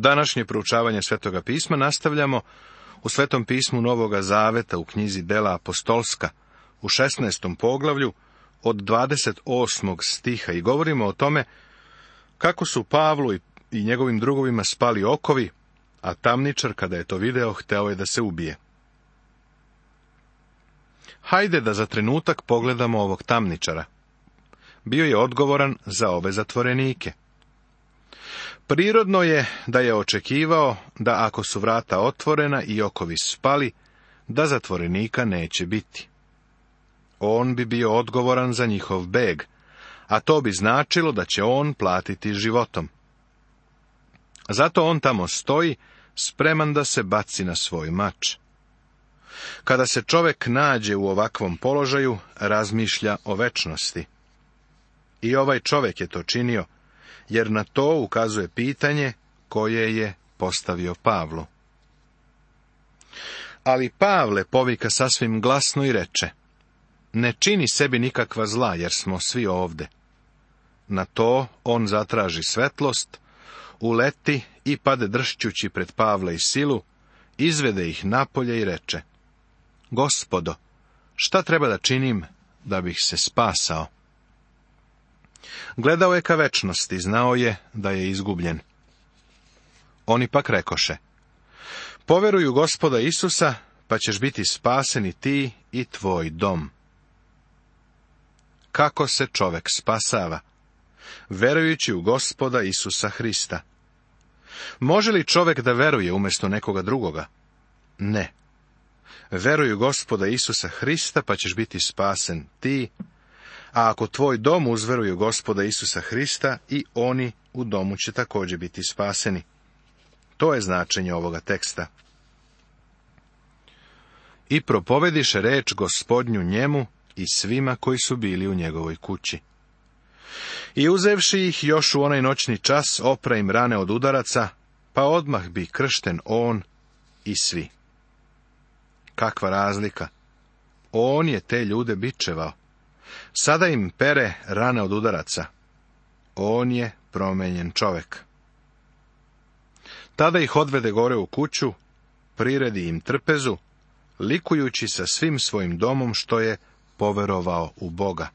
Današnje proučavanje Svetoga pisma nastavljamo u Svetom pismu Novoga Zaveta u knjizi Dela Apostolska u 16. poglavlju od 28. stiha i govorimo o tome kako su Pavlu i njegovim drugovima spali okovi, a tamničar kada je to video hteo je da se ubije. Hajde da za trenutak pogledamo ovog tamničara. Bio je odgovoran za ove zatvorenike. Prirodno je da je očekivao da ako su vrata otvorena i okovi spali, da zatvorenika neće biti. On bi bio odgovoran za njihov beg, a to bi značilo da će on platiti životom. Zato on tamo stoji, spreman da se baci na svoj mač. Kada se čovek nađe u ovakvom položaju, razmišlja o večnosti. I ovaj čovek je to činio, jer na to ukazuje pitanje koje je postavio Pavlu. Ali Pavle povika sasvim glasno i reče, ne čini sebi nikakva zla, jer smo svi ovde. Na to on zatraži svetlost, uleti i pade dršćući pred Pavle i silu, izvede ih napolje i reče, Gospodo, šta treba da činim da bih se spasao? Gledao je ka večnosti, znao je da je izgubljen. Oni pak rekoše, poveruju gospoda Isusa, pa ćeš biti spaseni ti i tvoj dom. Kako se čovek spasava? Verujući u gospoda Isusa Hrista. Može li čovek da veruje umjesto nekoga drugoga? Ne. veruju gospoda Isusa Hrista, pa ćeš biti spasen ti a ako tvoj dom uzveruju gospoda Isusa Hrista, i oni u domu će također biti spaseni. To je značenje ovoga teksta. I propovediše reč gospodnju njemu i svima koji su bili u njegovoj kući. I uzevši ih još u onaj noćni čas, opra im rane od udaraca, pa odmah bi kršten on i svi. Kakva razlika! On je te ljude bičevao. Sada im pere rane od udaraca. On je promenjen čovek. Tada ih odvede gore u kuću, priredi im trpezu, likujući sa svim svojim domom što je poverovao u Boga.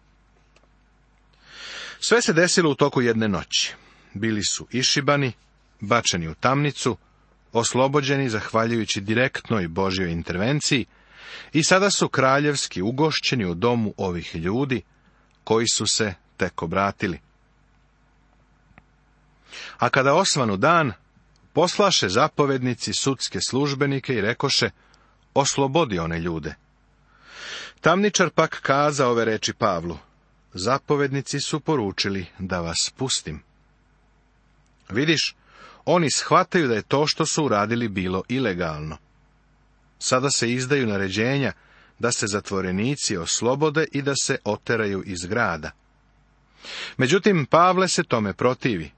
Sve se desilo u toku jedne noći. Bili su išibani, bačeni u tamnicu, oslobođeni zahvaljujući direktnoj Božjoj intervenciji, i sada su kraljevski ugošćeni u domu ovih ljudi koji su se tek obratili. A kada osvanu dan, poslaše zapovednici sudske službenike i rekoše, oslobodi one ljude. Tamničar pak kaza ove reči Pavlu, zapovednici su poručili da vas pustim. Vidiš, oni shvataju da je to što su uradili bilo ilegalno. Sada se izdaju naređenja da se zatvorenici oslobode i da se oteraju iz grada. Međutim, Pavle se tome protivi.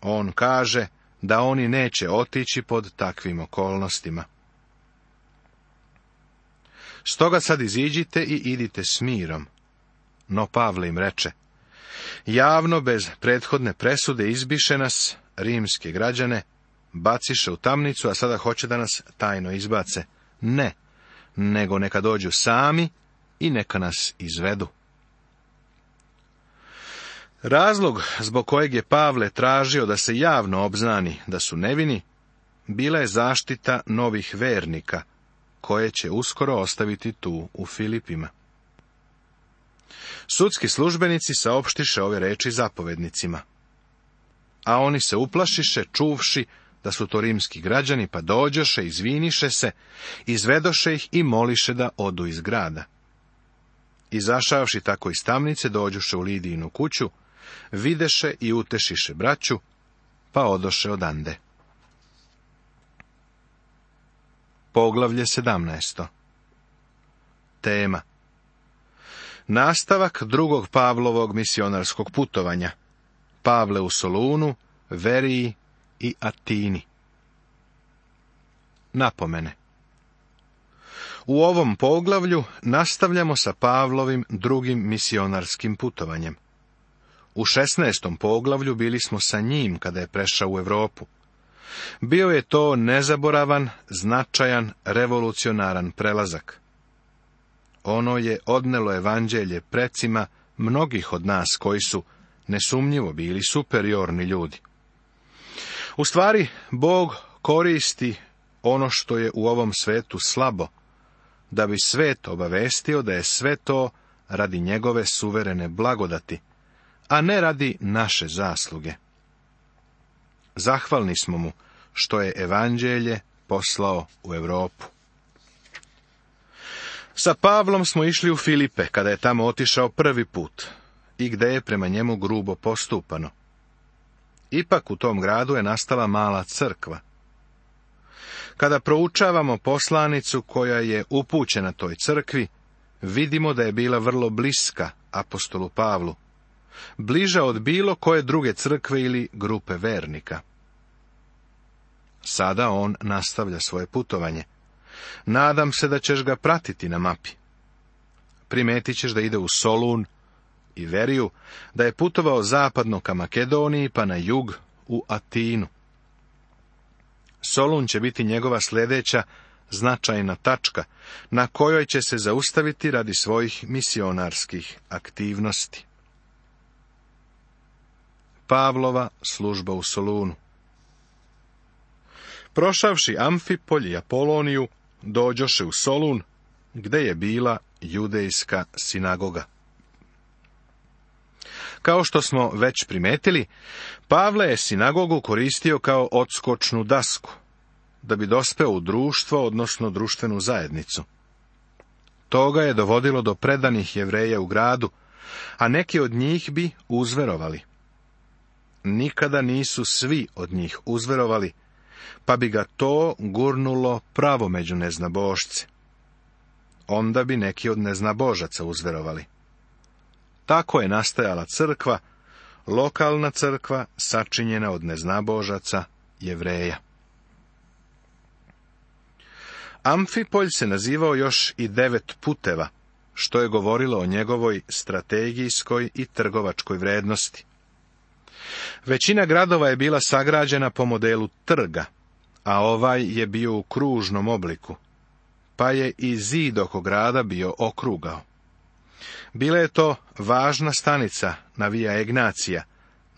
On kaže da oni neće otići pod takvim okolnostima. Stoga sad iziđite i idite s mirom. No Pavle im reče, javno bez prethodne presude izbiše nas, rimske građane, baciše u tamnicu, a sada hoće da nas tajno izbace. Ne, nego neka dođu sami i neka nas izvedu. Razlog zbog kojeg je Pavle tražio da se javno obznani da su nevini, bila je zaštita novih vernika, koje će uskoro ostaviti tu u Filipima. Sudski službenici saopštiše ove reči zapovednicima. A oni se uplašiše, čuvši da su to rimski građani, pa dođoše, izviniše se, izvedoše ih i moliše da odu iz grada. Izašavši tako iz tamnice, dođoše u Lidijinu kuću, videše i utešiše braću, pa odoše odande. Poglavlje 17. Tema Nastavak drugog Pavlovog misionarskog putovanja. Pavle u Solunu, Veriji i Atini. Napomene U ovom poglavlju nastavljamo sa Pavlovim drugim misionarskim putovanjem. U šestnestom poglavlju bili smo sa njim kada je prešao u Europu. Bio je to nezaboravan, značajan, revolucionaran prelazak. Ono je odnelo evanđelje precima mnogih od nas koji su nesumnjivo bili superiorni ljudi. U stvari, Bog koristi ono što je u ovom svetu slabo, da bi svet obavestio da je sve to radi njegove suverene blagodati, a ne radi naše zasluge. Zahvalni smo mu što je evanđelje poslao u Europu. Sa Pavlom smo išli u Filipe, kada je tamo otišao prvi put i gde je prema njemu grubo postupano. Ipak u tom gradu je nastala mala crkva. Kada proučavamo poslanicu koja je upućena toj crkvi, vidimo da je bila vrlo bliska apostolu Pavlu, bliža od bilo koje druge crkve ili grupe vernika. Sada on nastavlja svoje putovanje. Nadam se da ćeš ga pratiti na mapi. Primetit ćeš da ide u Solun, i da je putovao zapadno ka Makedoniji pa na jug u Atinu. Solun će biti njegova sljedeća značajna tačka na kojoj će se zaustaviti radi svojih misionarskih aktivnosti. Pavlova služba u Solunu Prošavši Amfipolj i Apoloniju, dođoše u Solun, gde je bila judejska sinagoga. Kao što smo već primetili, Pavle je sinagogu koristio kao odskočnu dasku, da bi dospeo u društvo, odnosno društvenu zajednicu. Toga je dovodilo do predanih jevreja u gradu, a neki od njih bi uzverovali. Nikada nisu svi od njih uzverovali, pa bi ga to gurnulo pravo među neznabošce. Onda bi neki od neznabožaca uzverovali. Tako je nastajala crkva, lokalna crkva sačinjena od neznabožaca, jevreja. Amfipolj se nazivao još i devet puteva, što je govorilo o njegovoj strategijskoj i trgovačkoj vrednosti. Većina gradova je bila sagrađena po modelu trga, a ovaj je bio u kružnom obliku, pa je i zid oko grada bio okrugao. Bila je to važna stanica na Via Egnacija,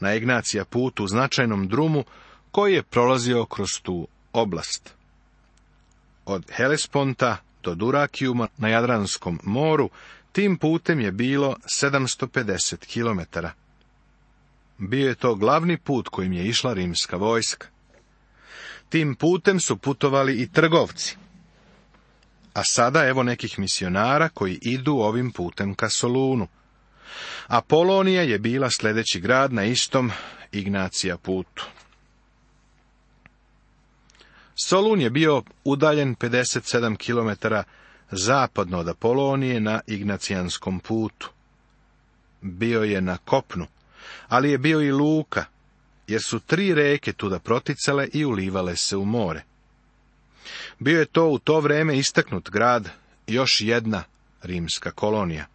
na Egnacija putu u značajnom drumu koji je prolazio kroz tu oblast. Od Helesponta do Durakijuma na Jadranskom moru tim putem je bilo 750 km. Bio je to glavni put kojim je išla rimska vojska. Tim putem su putovali i trgovci. A sada evo nekih misionara koji idu ovim putem ka Solunu. Apolonija je bila sljedeći grad na istom Ignacija putu. Solun je bio udaljen 57 km zapadno od Apolonije na Ignacijanskom putu. Bio je na kopnu, ali je bio i luka, jer su tri reke tuda proticale i ulivale se u more. Bio je to u to vrijeme istaknut grad, još jedna rimska kolonija.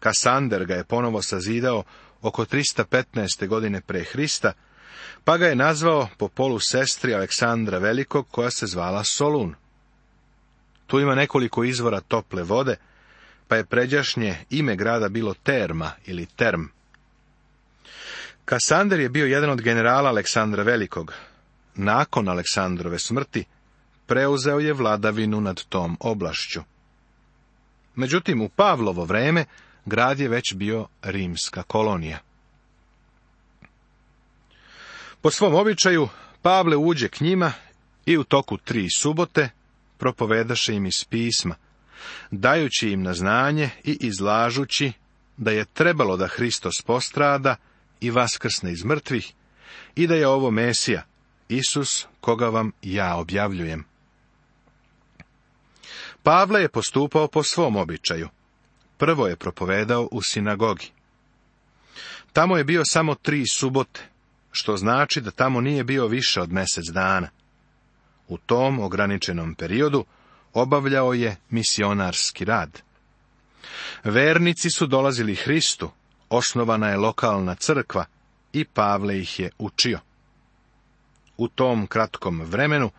Kasander ga je ponovo sazidao oko 315. godine pre Hrista, pa ga je nazvao po polu sestri Aleksandra Velikog, koja se zvala Solun. Tu ima nekoliko izvora tople vode, pa je pređašnje ime grada bilo Terma ili Term. Kasander je bio jedan od generala Aleksandra Velikog, nakon Aleksandrove smrti, preuzeo je vladavinu nad tom oblašću. Međutim, u Pavlovo vreme grad je već bio rimska kolonija. Po svom običaju, Pavle uđe k njima i u toku tri subote propovedaše im iz pisma, dajući im na znanje i izlažući da je trebalo da Hristos postrada i vaskrsne iz mrtvih i da je ovo Mesija, Isus koga vam ja objavljujem. Pavle je postupao po svom običaju. Prvo je propovedao u sinagogi. Tamo je bio samo tri subote, što znači da tamo nije bio više od mjesec dana. U tom ograničenom periodu obavljao je misionarski rad. Vernici su dolazili Hristu, osnovana je lokalna crkva i Pavle ih je učio u tom kratkom vremenu,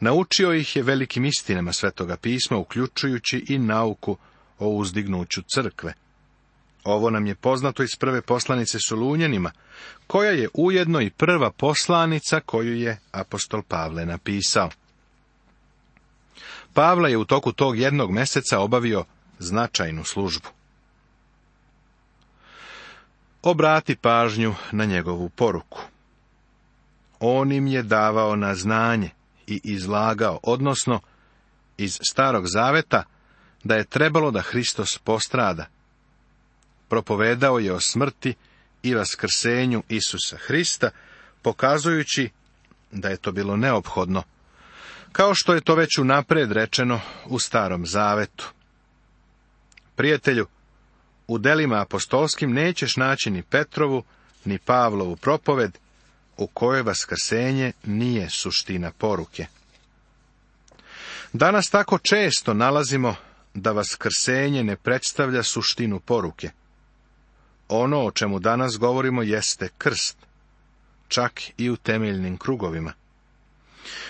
naučio ih je velikim istinama Svetoga pisma, uključujući i nauku o uzdignuću crkve. Ovo nam je poznato iz prve poslanice Solunjanima, koja je ujedno i prva poslanica koju je apostol Pavle napisao. Pavla je u toku tog jednog meseca obavio značajnu službu. Obrati pažnju na njegovu poruku on im je davao na znanje i izlagao, odnosno iz starog zaveta, da je trebalo da Hristos postrada. Propovedao je o smrti i vaskrsenju Isusa Hrista, pokazujući da je to bilo neophodno, kao što je to već unapred rečeno u starom zavetu. Prijatelju, u delima apostolskim nećeš naći ni Petrovu, ni Pavlovu propoved, u kojoj vaskrsenje nije suština poruke. Danas tako često nalazimo da vaskrsenje ne predstavlja suštinu poruke. Ono o čemu danas govorimo jeste krst, čak i u temeljnim krugovima.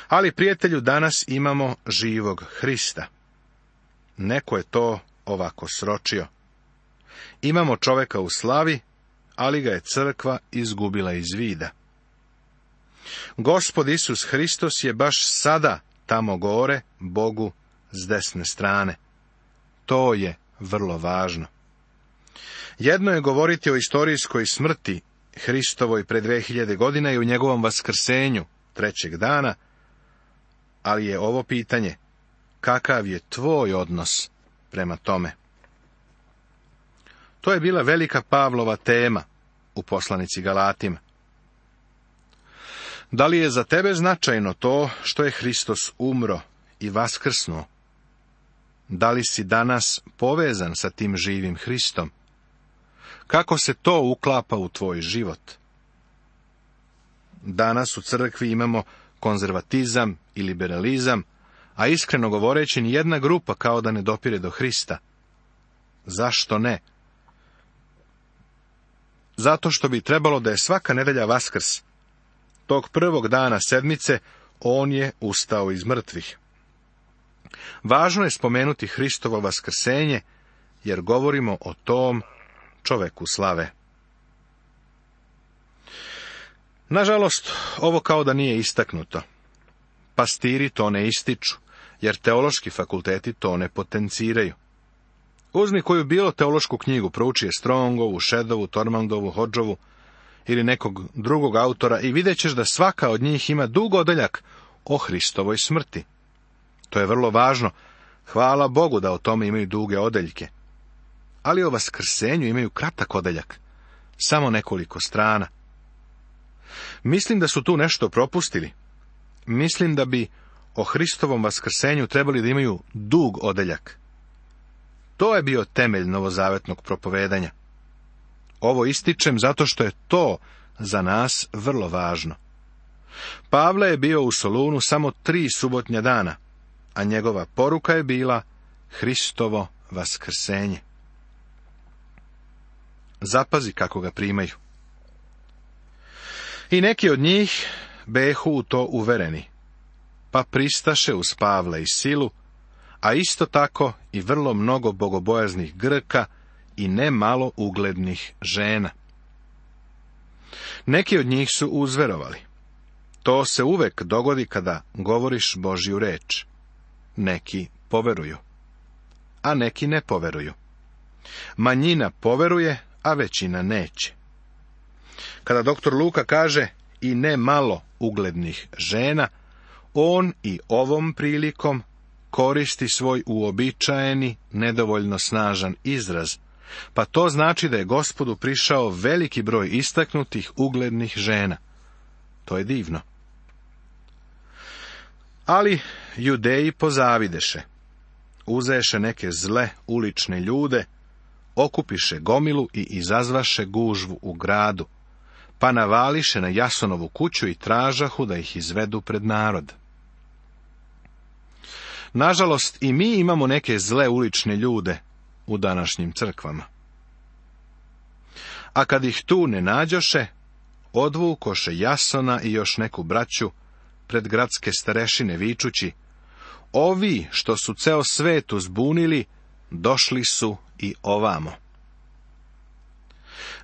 Ali prijatelju danas imamo živog Hrista. Neko je to ovako sročio. Imamo čoveka u slavi, ali ga je crkva izgubila iz vida. Gospod Isus Hristos je baš sada tamo gore Bogu s desne strane. To je vrlo važno. Jedno je govoriti o istorijskoj smrti Hristovoj pre 2000 godina i u njegovom vaskrsenju trećeg dana, ali je ovo pitanje kakav je tvoj odnos prema tome. To je bila velika Pavlova tema u poslanici Galatima. Da li je za tebe značajno to što je Hristos umro i vaskrsnuo? Da li si danas povezan sa tim živim Hristom? Kako se to uklapa u tvoj život? Danas u crkvi imamo konzervatizam i liberalizam, a iskreno govoreći jedna grupa kao da ne dopire do Hrista. Zašto ne? Zato što bi trebalo da je svaka nedelja Vaskrs, tog prvog dana sedmice on je ustao iz mrtvih. Važno je spomenuti Hristovo vaskrsenje, jer govorimo o tom čoveku slave. Nažalost, ovo kao da nije istaknuto. Pastiri to ne ističu, jer teološki fakulteti to ne potenciraju. Uzmi koju bilo teološku knjigu, prouči je Strongovu, Šedovu, Tormandovu, Hođovu, ili nekog drugog autora i vidjet ćeš da svaka od njih ima dug odeljak o Hristovoj smrti. To je vrlo važno. Hvala Bogu da o tome imaju duge odeljke. Ali o vaskrsenju imaju kratak odeljak. Samo nekoliko strana. Mislim da su tu nešto propustili. Mislim da bi o Hristovom vaskrsenju trebali da imaju dug odeljak. To je bio temelj novozavetnog propovedanja. Ovo ističem zato što je to za nas vrlo važno. Pavle je bio u Solunu samo tri subotnja dana, a njegova poruka je bila Hristovo vaskrsenje. Zapazi kako ga primaju. I neki od njih behu u to uvereni, pa pristaše uz Pavle i silu, a isto tako i vrlo mnogo bogobojaznih Grka, i ne malo uglednih žena. Neki od njih su uzverovali. To se uvek dogodi kada govoriš Božju reč. Neki poveruju, a neki ne poveruju. Manjina poveruje, a većina neće. Kada doktor Luka kaže i ne malo uglednih žena, on i ovom prilikom koristi svoj uobičajeni, nedovoljno snažan izraz, pa to znači da je gospodu prišao veliki broj istaknutih uglednih žena. To je divno. Ali judeji pozavideše. Uzeše neke zle ulične ljude, okupiše gomilu i izazvaše gužvu u gradu, pa navališe na Jasonovu kuću i tražahu da ih izvedu pred narod. Nažalost, i mi imamo neke zle ulične ljude, u današnjim crkvama. A kad ih tu ne nađoše, odvukoše Jasona i još neku braću pred gradske starešine vičući, ovi što su ceo svetu zbunili došli su i ovamo.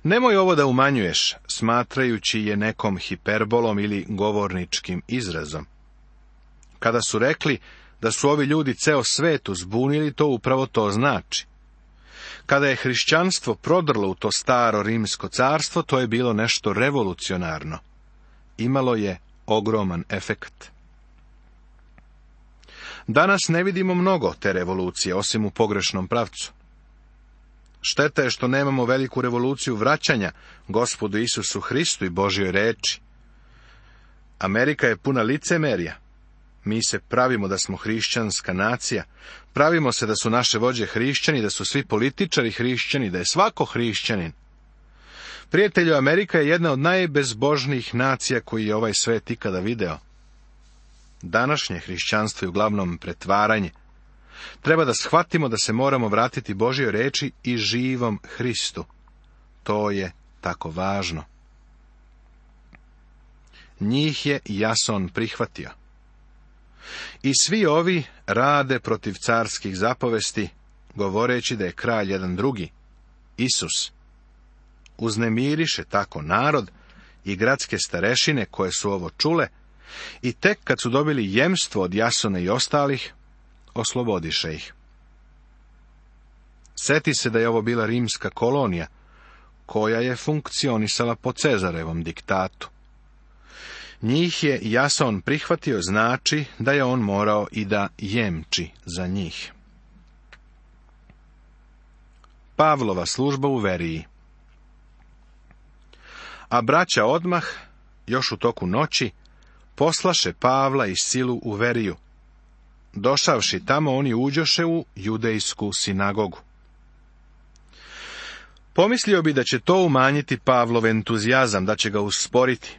Nemoj ovo da umanjuješ, smatrajući je nekom hiperbolom ili govorničkim izrazom. Kada su rekli da su ovi ljudi ceo svetu zbunili, to upravo to znači. Kada je hrišćanstvo prodrlo u to staro rimsko carstvo, to je bilo nešto revolucionarno. Imalo je ogroman efekt. Danas ne vidimo mnogo te revolucije, osim u pogrešnom pravcu. Šteta je što nemamo veliku revoluciju vraćanja gospodu Isusu Hristu i Božjoj reči. Amerika je puna licemerija. Mi se pravimo da smo hrišćanska nacija. Pravimo se da su naše vođe hrišćani, da su svi političari hrišćani, da je svako hrišćanin. Prijatelju, Amerika je jedna od najbezbožnijih nacija koji je ovaj svet ikada video. Današnje hrišćanstvo je uglavnom pretvaranje. Treba da shvatimo da se moramo vratiti Božjoj reči i živom Hristu. To je tako važno. Njih je Jason prihvatio. I svi ovi rade protiv carskih zapovesti, govoreći da je kralj jedan drugi, Isus. Uznemiriše tako narod i gradske starešine koje su ovo čule, i tek kad su dobili jemstvo od Jasone i ostalih, oslobodiše ih. Seti se da je ovo bila rimska kolonija, koja je funkcionisala po Cezarevom diktatu njih je Jason prihvatio znači da je on morao i da jemči za njih. Pavlova služba u Veriji A braća odmah, još u toku noći, poslaše Pavla i silu u Veriju. Došavši tamo, oni uđoše u judejsku sinagogu. Pomislio bi da će to umanjiti Pavlov entuzijazam, da će ga usporiti.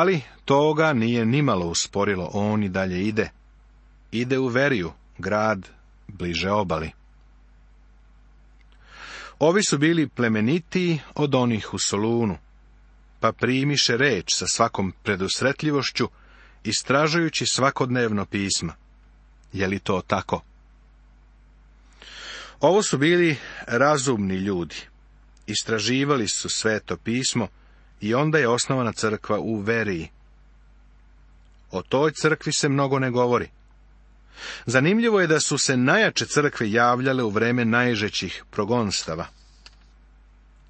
Ali toga nije nimalo usporilo, on i dalje ide. Ide u Veriju, grad bliže obali. Ovi su bili plemenitiji od onih u Solunu, pa primiše reč sa svakom predusretljivošću, istražujući svakodnevno pisma. Je li to tako? Ovo su bili razumni ljudi. Istraživali su sveto pismo, i onda je osnovana crkva u Veriji. O toj crkvi se mnogo ne govori. Zanimljivo je da su se najjače crkve javljale u vreme najžećih progonstava.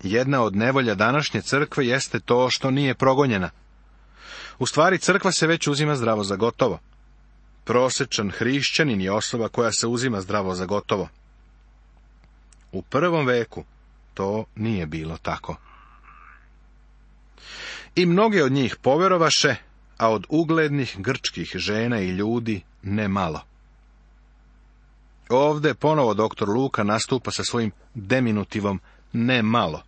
Jedna od nevolja današnje crkve jeste to što nije progonjena. U stvari crkva se već uzima zdravo za gotovo. Prosečan hrišćanin je osoba koja se uzima zdravo za gotovo. U prvom veku to nije bilo tako. I mnoge od njih poverovaše, a od uglednih grčkih žena i ljudi ne malo. Ovde ponovo doktor Luka nastupa sa svojim deminutivom ne malo.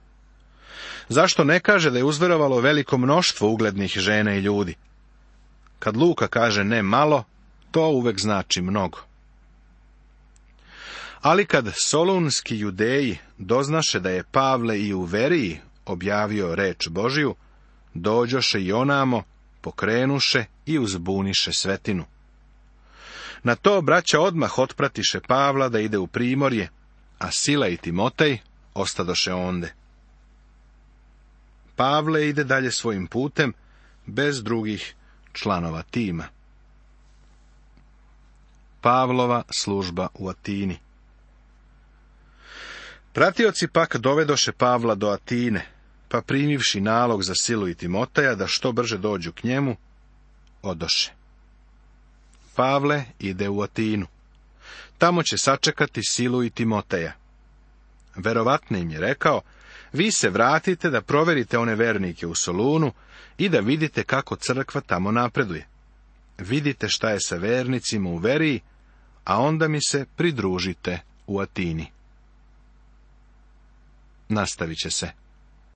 Zašto ne kaže da je uzverovalo veliko mnoštvo uglednih žena i ljudi? Kad Luka kaže ne malo, to uvek znači mnogo. Ali kad solunski judeji doznaše da je Pavle i u Veriji objavio reč Božiju, dođoše i onamo, pokrenuše i uzbuniše svetinu. Na to braća odmah otpratiše Pavla da ide u primorje, a Sila i Timotej ostadoše onde. Pavle ide dalje svojim putem, bez drugih članova tima. Pavlova služba u Atini Pratioci pak dovedoše Pavla do Atine, pa primivši nalog za silu i Timoteja da što brže dođu k njemu, odoše. Pavle ide u Atinu. Tamo će sačekati silu i Timoteja. Verovatno im je rekao, vi se vratite da proverite one vernike u Solunu i da vidite kako crkva tamo napreduje. Vidite šta je sa vernicima u Veriji, a onda mi se pridružite u Atini. Nastavit će se.